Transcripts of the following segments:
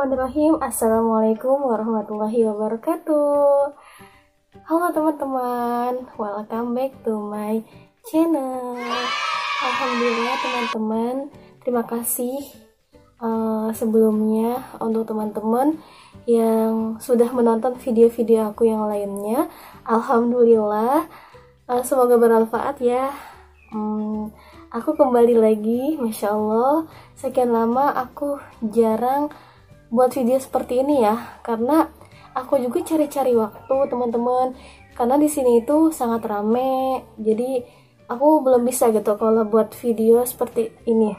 Bismillahirrahmanirrahim. Assalamualaikum warahmatullahi wabarakatuh. Halo teman-teman Welcome back to my channel. Alhamdulillah teman-teman. Terima kasih uh, sebelumnya untuk teman-teman yang sudah menonton video-video aku yang lainnya. Alhamdulillah uh, Semoga bermanfaat ya. Hmm, Aku kembali lagi Masya Allah. Sekian lama aku jarang buat video seperti ini ya. Karena aku juga cari-cari waktu teman-teman. Karena di sini itu sangat rame. Jadi aku belum bisa gitu kalau buat video seperti ini.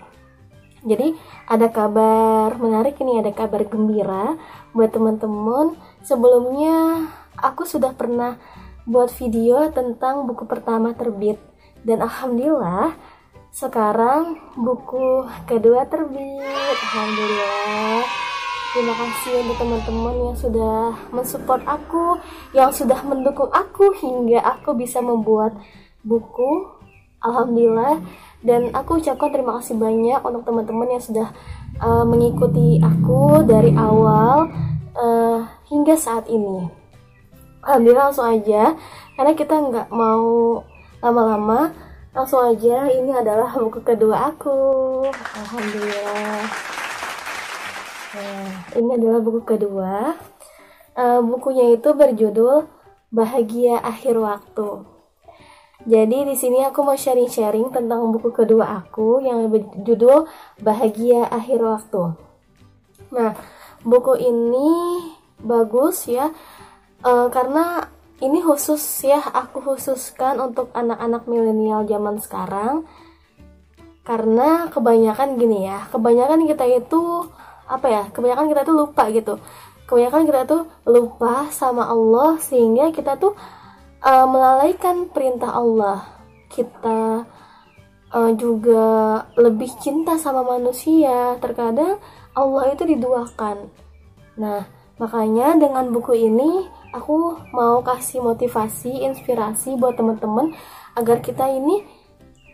Jadi ada kabar menarik ini ada kabar gembira buat teman-teman. Sebelumnya aku sudah pernah buat video tentang buku pertama terbit. Dan alhamdulillah sekarang buku kedua terbit. Alhamdulillah Terima kasih untuk teman-teman yang sudah mensupport aku, yang sudah mendukung aku hingga aku bisa membuat buku. Alhamdulillah dan aku ucapkan terima kasih banyak untuk teman-teman yang sudah uh, mengikuti aku dari awal uh, hingga saat ini. Alhamdulillah langsung aja karena kita nggak mau lama-lama langsung aja ini adalah buku kedua aku. Alhamdulillah. Nah, ini adalah buku kedua. Uh, bukunya itu berjudul Bahagia Akhir Waktu. Jadi di sini aku mau sharing-sharing tentang buku kedua aku yang berjudul Bahagia Akhir Waktu. Nah, buku ini bagus ya uh, karena ini khusus ya aku khususkan untuk anak-anak milenial zaman sekarang karena kebanyakan gini ya kebanyakan kita itu apa ya kebanyakan kita tuh lupa gitu. Kebanyakan kita tuh lupa sama Allah sehingga kita tuh uh, melalaikan perintah Allah. Kita uh, juga lebih cinta sama manusia. Terkadang Allah itu diduakan. Nah makanya dengan buku ini aku mau kasih motivasi inspirasi buat teman-teman agar kita ini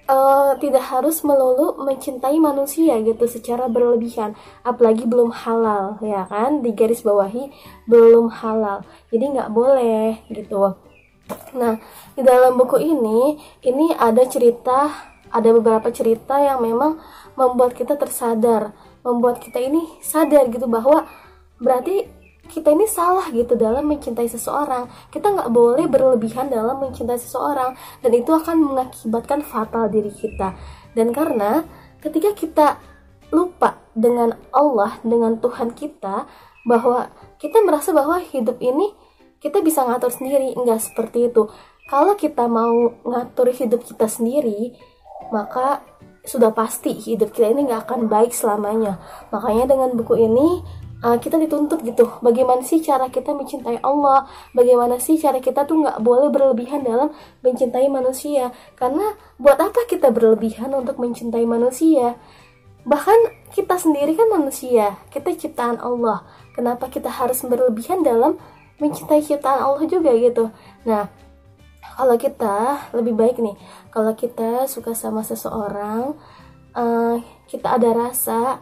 uh, tidak harus melulu mencintai manusia gitu secara berlebihan apalagi belum halal ya kan? Di garis bawahi belum halal. Jadi nggak boleh gitu. Nah di dalam buku ini ini ada cerita ada beberapa cerita yang memang membuat kita tersadar membuat kita ini sadar gitu bahwa berarti kita ini salah gitu dalam mencintai seseorang. Kita nggak boleh berlebihan dalam mencintai seseorang. Dan itu akan mengakibatkan fatal diri kita. Dan karena ketika kita lupa dengan Allah dengan Tuhan kita bahwa kita merasa bahwa hidup ini kita bisa ngatur sendiri. Enggak seperti itu. Kalau kita mau ngatur hidup kita sendiri maka sudah pasti hidup kita ini nggak akan baik selamanya. Makanya dengan buku ini uh, kita dituntut gitu. Bagaimana sih cara kita mencintai Allah? Bagaimana sih cara kita tuh nggak boleh berlebihan dalam mencintai manusia? Karena buat apa kita berlebihan untuk mencintai manusia? Bahkan kita sendiri kan manusia. Kita ciptaan Allah. Kenapa kita harus berlebihan dalam mencintai ciptaan Allah juga gitu? Nah kalau kita lebih baik nih. Kalau kita suka sama seseorang uh, kita ada rasa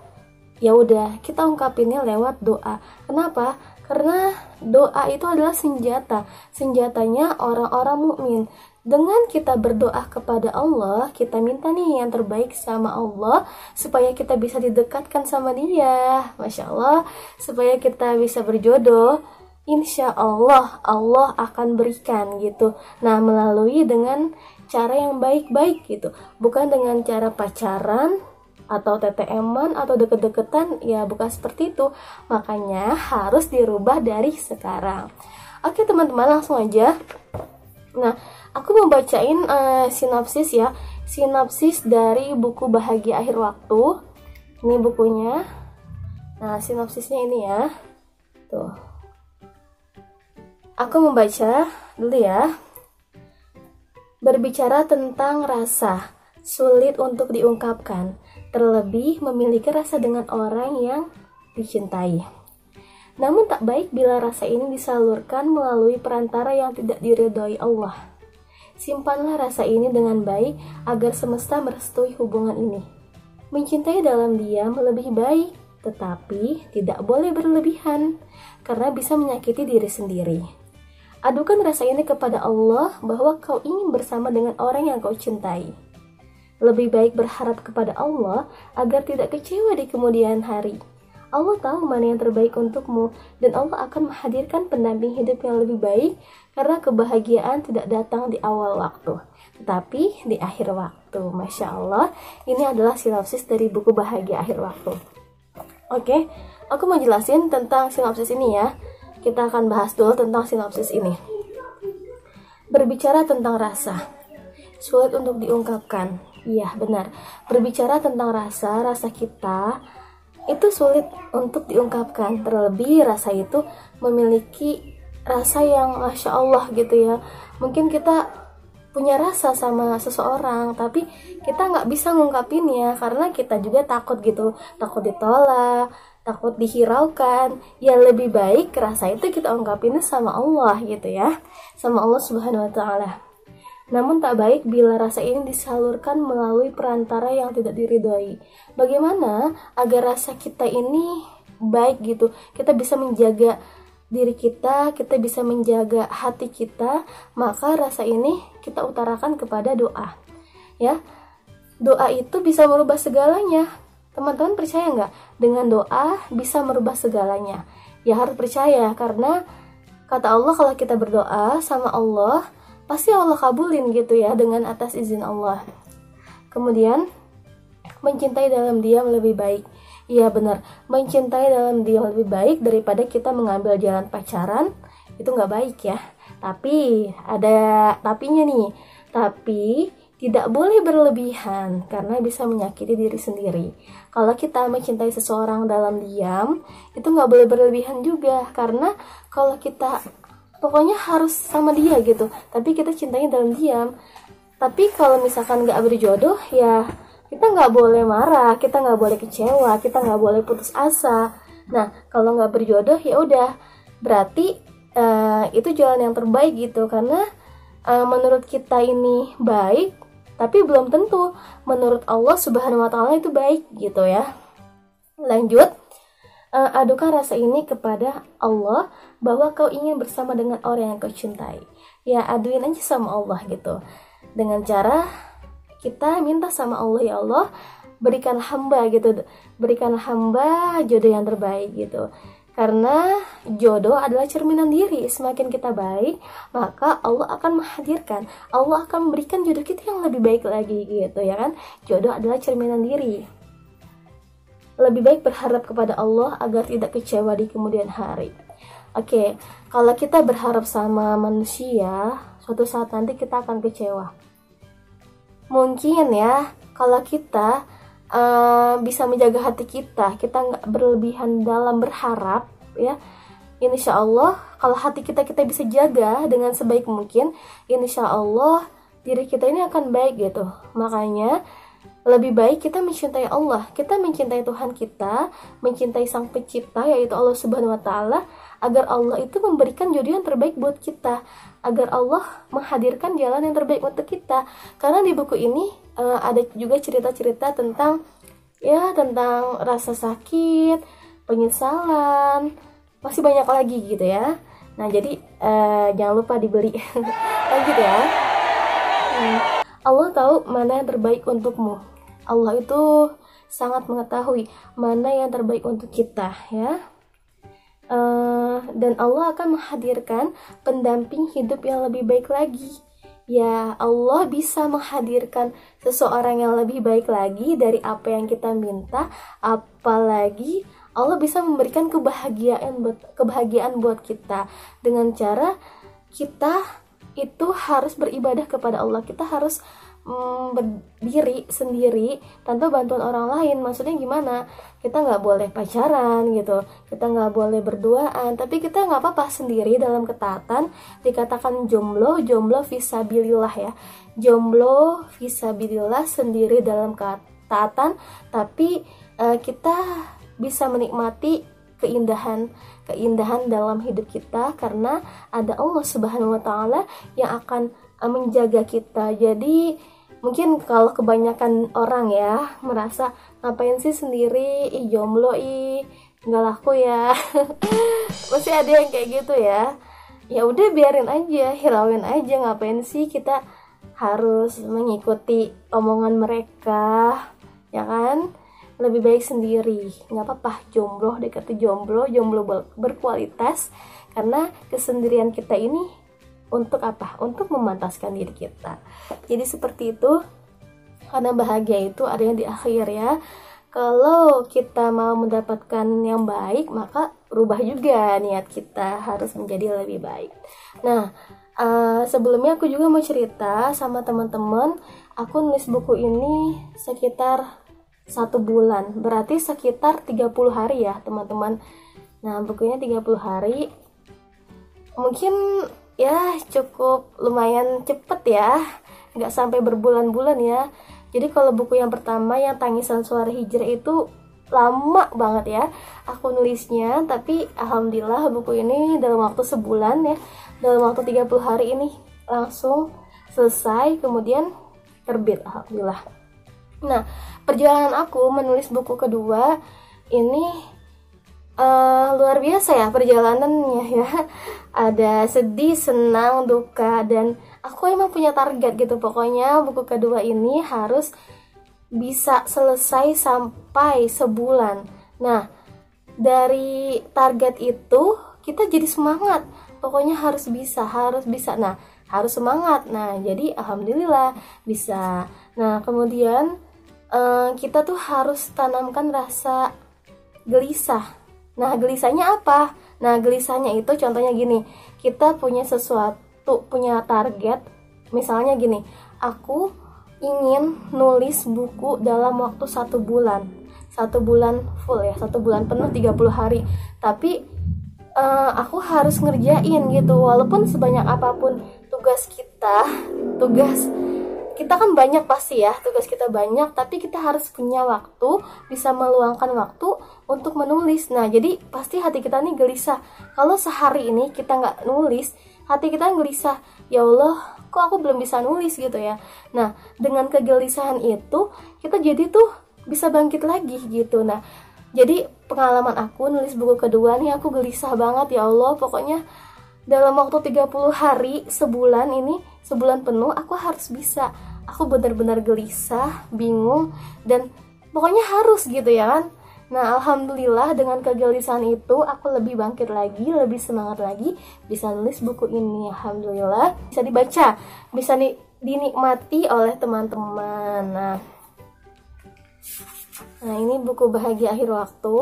ya udah kita ungkapinnya lewat doa. Kenapa? Karena doa itu adalah senjata. Senjatanya orang-orang mukmin. Dengan kita berdoa kepada Allah, kita minta nih yang terbaik sama Allah supaya kita bisa didekatkan sama Dia, masya Allah, supaya kita bisa berjodoh. Insya Allah, Allah akan berikan gitu. Nah, melalui dengan cara yang baik-baik gitu, bukan dengan cara pacaran, atau TTM-an atau deket-deketan ya bukan seperti itu. Makanya harus dirubah dari sekarang. Oke teman-teman langsung aja. Nah aku mau bacain uh, sinopsis ya. Sinopsis dari buku bahagia akhir waktu. Ini bukunya. Nah sinopsisnya ini ya. Tuh. Aku membaca dulu ya. Berbicara tentang rasa sulit untuk diungkapkan terlebih memiliki rasa dengan orang yang dicintai. Namun tak baik bila rasa ini disalurkan melalui perantara yang tidak diridhoi Allah. Simpanlah rasa ini dengan baik agar semesta merestui hubungan ini. Mencintai dalam diam lebih baik tetapi tidak boleh berlebihan karena bisa menyakiti diri sendiri. Adukan rasa ini kepada Allah bahwa kau ingin bersama dengan orang yang kau cintai. Lebih baik berharap kepada Allah agar tidak kecewa di kemudian hari. Allah tahu mana yang terbaik untukmu dan Allah akan menghadirkan pendamping hidup yang lebih baik karena kebahagiaan tidak datang di awal waktu, tetapi di akhir waktu. Masya Allah, ini adalah sinopsis dari buku Bahagia Akhir Waktu. Oke, aku mau jelasin tentang sinopsis ini ya. Kita akan bahas dulu tentang sinopsis ini. Berbicara tentang rasa, sulit untuk diungkapkan. Iya, benar. Berbicara tentang rasa, rasa kita itu sulit untuk diungkapkan. Terlebih rasa itu memiliki rasa yang masya Allah gitu ya. Mungkin kita punya rasa sama seseorang tapi kita nggak bisa ngungkapinnya karena kita juga takut gitu. Takut ditolak takut dihiraukan. Ya lebih baik rasa itu kita ungkapinnya sama Allah gitu ya. Sama Allah subhanahu wa ta'ala namun tak baik bila rasa ini disalurkan melalui perantara yang tidak diridhoi. Bagaimana agar rasa kita ini baik gitu? Kita bisa menjaga diri kita, kita bisa menjaga hati kita, maka rasa ini kita utarakan kepada doa. Ya. Doa itu bisa merubah segalanya. Teman-teman percaya nggak? Dengan doa bisa merubah segalanya. Ya harus percaya karena kata Allah kalau kita berdoa sama Allah, pasti Allah kabulin gitu ya dengan atas izin Allah. Kemudian mencintai dalam diam lebih baik. Iya benar, mencintai dalam diam lebih baik daripada kita mengambil jalan pacaran itu nggak baik ya. Tapi ada tapinya nih. Tapi tidak boleh berlebihan karena bisa menyakiti diri sendiri. Kalau kita mencintai seseorang dalam diam, itu nggak boleh berlebihan juga karena kalau kita pokoknya harus sama dia gitu. Tapi kita cintanya dalam diam. Tapi kalau misalkan nggak berjodoh ya kita nggak boleh marah kita nggak boleh kecewa kita nggak boleh putus asa. Nah kalau nggak berjodoh ya udah. Berarti uh, itu jalan yang terbaik gitu. Karena uh, menurut kita ini baik tapi belum tentu. Menurut Allah Subhanahu wa taala itu baik gitu ya. Lanjut. Uh, adukan rasa ini kepada Allah bahwa kau ingin bersama dengan orang yang kau cintai. Ya aduin aja sama Allah gitu. Dengan cara kita minta sama Allah ya Allah berikan hamba gitu, berikan hamba jodoh yang terbaik gitu. Karena jodoh adalah cerminan diri. Semakin kita baik, maka Allah akan menghadirkan, Allah akan memberikan jodoh kita yang lebih baik lagi gitu ya kan. Jodoh adalah cerminan diri lebih baik berharap kepada Allah agar tidak kecewa di kemudian hari. Oke, okay, kalau kita berharap sama manusia, suatu saat nanti kita akan kecewa. Mungkin ya, kalau kita uh, bisa menjaga hati kita, kita nggak berlebihan dalam berharap, ya. Insya Allah, kalau hati kita kita bisa jaga dengan sebaik mungkin, insya Allah diri kita ini akan baik gitu. Makanya lebih baik kita mencintai Allah, kita mencintai Tuhan kita, mencintai Sang Pencipta yaitu Allah Subhanahu wa taala agar Allah itu memberikan jodoh yang terbaik buat kita, agar Allah menghadirkan jalan yang terbaik untuk kita. Karena di buku ini uh, ada juga cerita-cerita tentang ya tentang rasa sakit, penyesalan, masih banyak lagi gitu ya. Nah, jadi uh, jangan lupa dibeli. Lanjut ya. Hmm. Allah tahu mana yang terbaik untukmu. Allah itu sangat mengetahui mana yang terbaik untuk kita ya uh, dan Allah akan menghadirkan pendamping hidup yang lebih baik lagi. Ya Allah bisa menghadirkan seseorang yang lebih baik lagi dari apa yang kita minta. Apalagi Allah bisa memberikan kebahagiaan buat kebahagiaan buat kita. Dengan cara kita itu harus beribadah kepada Allah. Kita harus mm, berdiri sendiri tanpa bantuan orang lain. Maksudnya gimana? Kita nggak boleh pacaran gitu. Kita nggak boleh berduaan. Tapi kita nggak apa-apa sendiri dalam ketaatan. Dikatakan jomblo jomblo visabilillah ya. Jomblo visabilillah sendiri dalam ketaatan. Tapi uh, kita bisa menikmati keindahan keindahan dalam hidup kita. Karena ada Allah Subhanahu wa taala yang akan uh, menjaga kita. Jadi mungkin kalau kebanyakan orang ya merasa ngapain sih sendiri? Ih jomblo ih nggak laku ya. Pasti ada yang kayak gitu ya. Ya udah biarin aja hirauin aja ngapain sih kita harus mengikuti omongan mereka ya kan? Lebih baik sendiri. Nggak apa-apa jomblo dekati jomblo jomblo berkualitas. Karena kesendirian kita ini untuk apa? Untuk memantaskan diri kita. Jadi seperti itu karena bahagia itu adanya di akhir ya. Kalau kita mau mendapatkan yang baik maka rubah juga niat kita harus menjadi lebih baik. Nah uh, sebelumnya aku juga mau cerita sama teman-teman aku nulis buku ini sekitar satu bulan. Berarti sekitar 30 hari ya teman-teman. Nah bukunya 30 hari. Mungkin ya cukup lumayan cepet ya. Nggak sampai berbulan-bulan ya. Jadi kalau buku yang pertama yang Tangisan Suara Hijrah itu lama banget ya aku nulisnya. Tapi alhamdulillah buku ini dalam waktu sebulan ya dalam waktu 30 hari ini langsung selesai kemudian terbit alhamdulillah. Nah perjalanan aku menulis buku kedua ini uh, luar biasa ya perjalanannya ya. Ada sedih senang duka dan aku emang punya target gitu. Pokoknya buku kedua ini harus bisa selesai sampai sebulan. Nah dari target itu kita jadi semangat. Pokoknya harus bisa harus bisa. Nah harus semangat. Nah jadi alhamdulillah bisa. Nah kemudian uh, kita tuh harus tanamkan rasa gelisah nah gelisahnya apa? Nah gelisahnya itu contohnya gini. Kita punya sesuatu punya target. Misalnya gini aku ingin nulis buku dalam waktu satu bulan. Satu bulan full ya satu bulan penuh 30 hari. Tapi uh, aku harus ngerjain gitu. Walaupun sebanyak apa pun tugas kita tugas kita kan banyak pasti ya tugas kita banyak tapi kita harus punya waktu bisa meluangkan waktu untuk menulis. Nah jadi pasti hati kita nih gelisah. Kalau sehari ini kita nggak nulis hati kita gelisah. Ya Allah kok aku belum bisa nulis gitu ya? Nah dengan kegelisahan itu kita jadi tuh bisa bangkit lagi gitu. Nah jadi pengalaman aku nulis buku kedua nih aku gelisah banget ya Allah. Pokoknya dalam waktu 30 hari sebulan ini sebulan penuh aku harus bisa aku benar-benar gelisah bingung dan pokoknya harus gitu ya kan Nah, alhamdulillah dengan kegelisahan itu aku lebih bangkit lagi, lebih semangat lagi bisa nulis buku ini. Alhamdulillah bisa dibaca, bisa di, dinikmati oleh teman-teman. Nah, nah ini buku bahagia akhir waktu.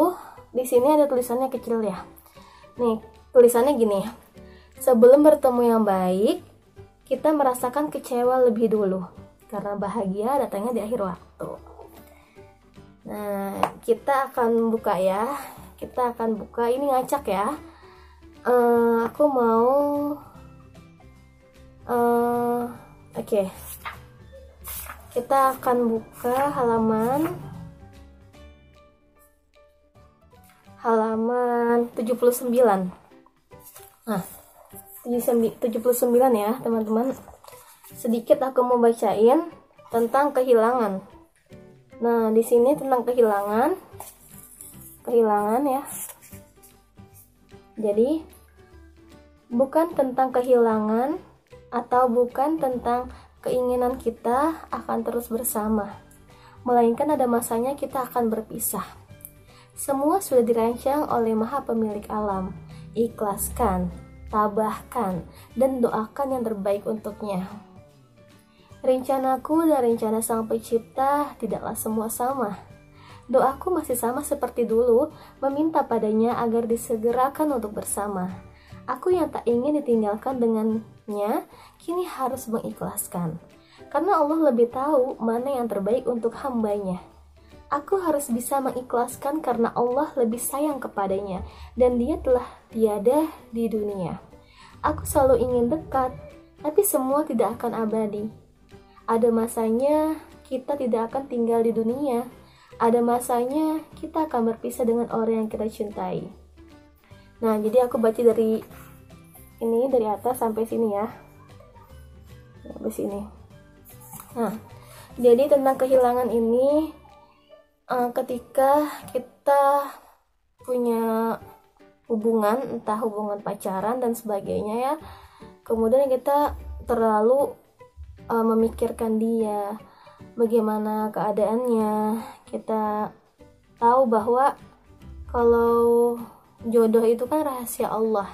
Di sini ada tulisannya kecil ya. Nih, tulisannya gini. Sebelum bertemu yang baik, kita merasakan kecewa lebih dulu karena bahagia datangnya di akhir waktu. Nah, kita akan buka ya. Kita akan buka ini ngacak ya. Uh, aku mau uh, oke. Okay. Kita akan buka halaman halaman 79. Nah, 79 ya, teman-teman. Sedikit aku mau bacain tentang kehilangan. Nah, di sini tentang kehilangan. Kehilangan ya. Jadi bukan tentang kehilangan atau bukan tentang keinginan kita akan terus bersama. Melainkan ada masanya kita akan berpisah. Semua sudah dirancang oleh Maha Pemilik alam. Ikhlaskan, tabahkan, dan doakan yang terbaik untuknya. Rencanaku dan rencana Sang Pencipta tidaklah semua sama. Doaku masih sama seperti dulu, meminta padanya agar disegerakan untuk bersama. Aku yang tak ingin ditinggalkan dengannya, kini harus mengikhlaskan. Karena Allah lebih tahu mana yang terbaik untuk hambanya. Aku harus bisa mengikhlaskan karena Allah lebih sayang kepadanya, dan dia telah tiada di dunia. Aku selalu ingin dekat, tapi semua tidak akan abadi ada masanya kita tidak akan tinggal di dunia. Ada masanya kita akan berpisah dengan orang yang kita cintai. Nah, jadi aku baca dari ini dari atas sampai sini ya. Sampai sini. Nah, jadi tentang kehilangan ini uh, ketika kita punya hubungan entah hubungan pacaran dan sebagainya ya kemudian kita terlalu uh, memikirkan dia bagaimana keadaannya. Kita tahu bahwa kalau jodoh itu kan rahasia Allah.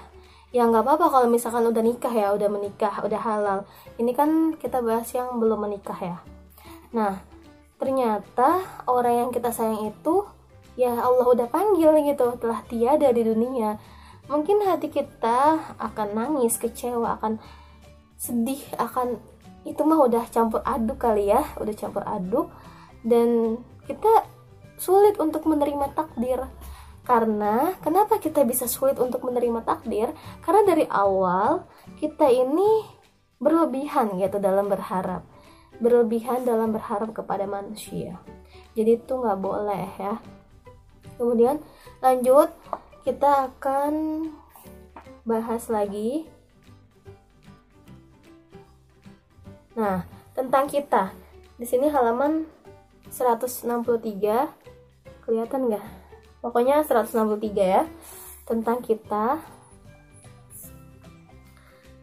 Ya nggak apa-apa kalau misalkan udah nikah ya udah menikah udah halal. Ini kan kita bahas yang belum menikah ya. Nah ternyata orang yang kita sayang itu ya Allah udah panggil gitu telah tiada di dunia. Mungkin hati kita akan nangis kecewa akan sedih akan itu mah udah campur aduk kali ya udah campur aduk. Dan kita sulit untuk menerima takdir. Karena kenapa kita bisa sulit untuk menerima takdir? Karena dari awal kita ini berlebihan gitu dalam berharap berlebihan dalam berharap kepada manusia jadi itu nggak boleh ya kemudian lanjut kita akan bahas lagi Nah, tentang kita. Di sini halaman 163. Kelihatan nggak? Pokoknya 163 ya. Tentang kita.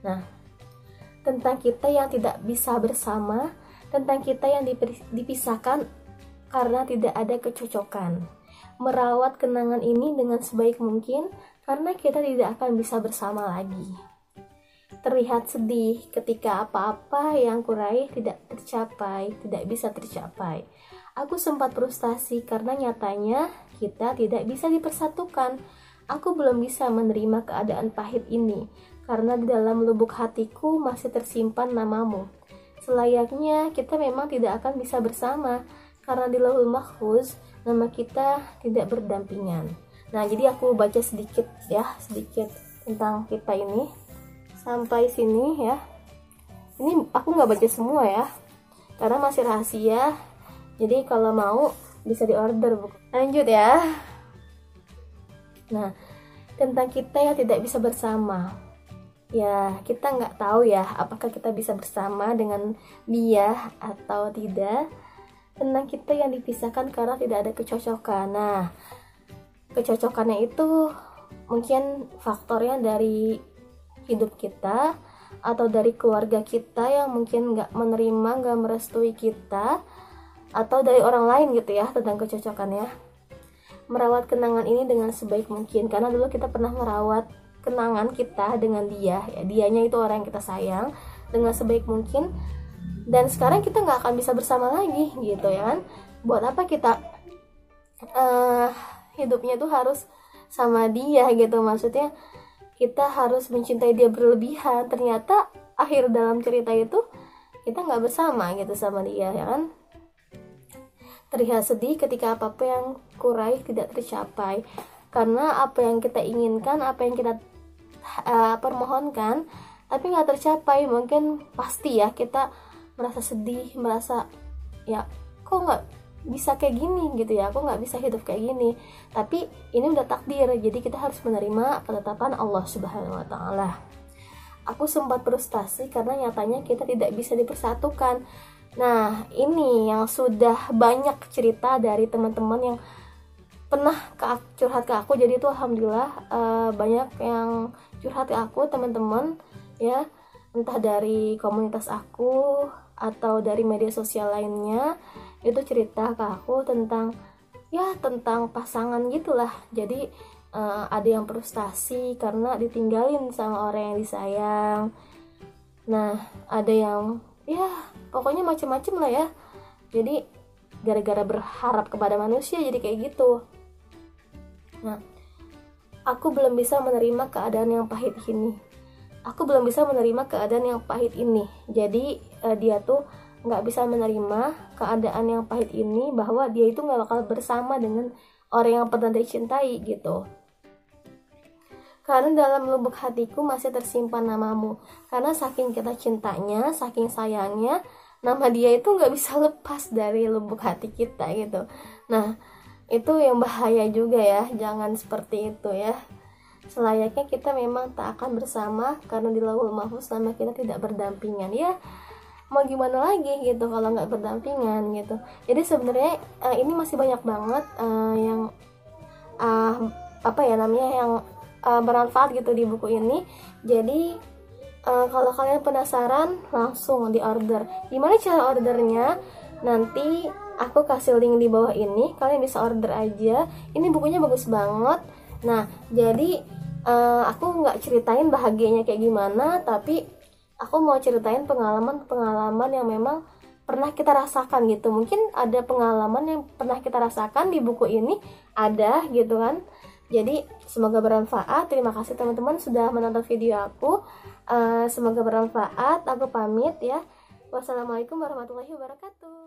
Nah, tentang kita yang tidak bisa bersama, tentang kita yang dipisahkan karena tidak ada kecocokan. Merawat kenangan ini dengan sebaik mungkin karena kita tidak akan bisa bersama lagi terlihat sedih ketika apa-apa yang kuraih tidak tercapai, tidak bisa tercapai. Aku sempat frustasi karena nyatanya kita tidak bisa dipersatukan. Aku belum bisa menerima keadaan pahit ini karena di dalam lubuk hatiku masih tersimpan namamu. Selayaknya kita memang tidak akan bisa bersama. Karena di lahul mahfuz nama kita tidak berdampingan. Nah, jadi aku baca sedikit ya, sedikit tentang kita ini. Sampai sini ya. Ini aku nggak baca semua ya karena masih rahasia. Jadi kalau mau bisa diorder lanjut ya. Nah tentang kita yang tidak bisa bersama ya kita nggak tahu ya apakah kita bisa bersama dengan dia atau tidak. Tentang kita yang dipisahkan karena tidak ada kecocokan. Nah kecocokannya itu mungkin faktornya dari hidup kita atau dari keluarga kita yang mungkin nggak menerima nggak merestui kita atau dari orang lain gitu ya tentang kecocokannya. Merawat kenangan ini dengan sebaik mungkin karena dulu kita pernah merawat kenangan kita dengan dia ya dianya itu orang yang kita sayang dengan sebaik mungkin. Dan sekarang kita nggak akan bisa bersama lagi gitu ya kan? Buat apa kita uh, hidupnya tuh harus sama dia gitu? Maksudnya kita harus mencintai dia berlebihan. Ternyata akhir dalam cerita itu kita nggak bersama gitu sama dia ya kan? Terlihat sedih ketika apa apa yang kurai tidak tercapai. Karena apa yang kita inginkan apa yang kita uh, permohonkan tapi nggak tercapai. Mungkin pasti ya kita merasa sedih merasa ya kok nggak bisa kayak gini gitu ya? Aku nggak bisa hidup kayak gini? Tapi ini udah takdir jadi kita harus menerima ketetapan Allah Subhanahu Wa Taala. Aku sempat frustasi karena nyatanya kita tidak bisa dipersatukan. Nah ini yang sudah banyak cerita dari teman-teman yang pernah curhat ke aku. Jadi itu alhamdulillah uh, banyak yang curhat ke aku teman-teman ya. Entah dari komunitas aku atau dari media sosial lainnya itu cerita ke aku tentang ya tentang pasangan gitulah. Jadi uh, ada yang frustasi karena ditinggalin sama orang yang disayang. Nah ada yang ya pokoknya macem-macem lah ya. Jadi gara-gara berharap kepada manusia jadi kayak gitu. Nah aku belum bisa menerima keadaan yang pahit ini. Aku belum bisa menerima keadaan yang pahit ini. Jadi uh, dia tuh nggak bisa menerima keadaan yang pahit ini bahwa dia itu nggak bakal bersama dengan orang yang pernah dicintai gitu. Karena dalam lubuk hatiku masih tersimpan namamu. Karena saking kita cintanya saking sayangnya nama dia itu nggak bisa lepas dari lubuk hati kita gitu. Nah itu yang bahaya juga ya jangan seperti itu ya. Selayaknya kita memang tak akan bersama karena di lawul mahfuz nama kita tidak berdampingan ya. Mau gimana lagi gitu kalau nggak berdampingan gitu. Jadi sebenarnya uh, ini masih banyak banget uh, yang uh, apa ya namanya yang uh, bermanfaat gitu di buku ini. Jadi uh, kalau kalian penasaran langsung di order. Gimana cara ordernya? Nanti aku kasih link di bawah ini kalian bisa order aja. Ini bukunya bagus banget. Nah jadi uh, aku nggak ceritain bahagianya kayak gimana tapi aku mau ceritain pengalaman-pengalaman yang memang pernah kita rasakan gitu. Mungkin ada pengalaman yang pernah kita rasakan di buku ini ada gitu kan. Jadi semoga bermanfaat. Terima kasih teman-teman sudah menonton video aku. Uh, semoga bermanfaat. Aku pamit ya. Wassalamualaikum warahmatullahi wabarakatuh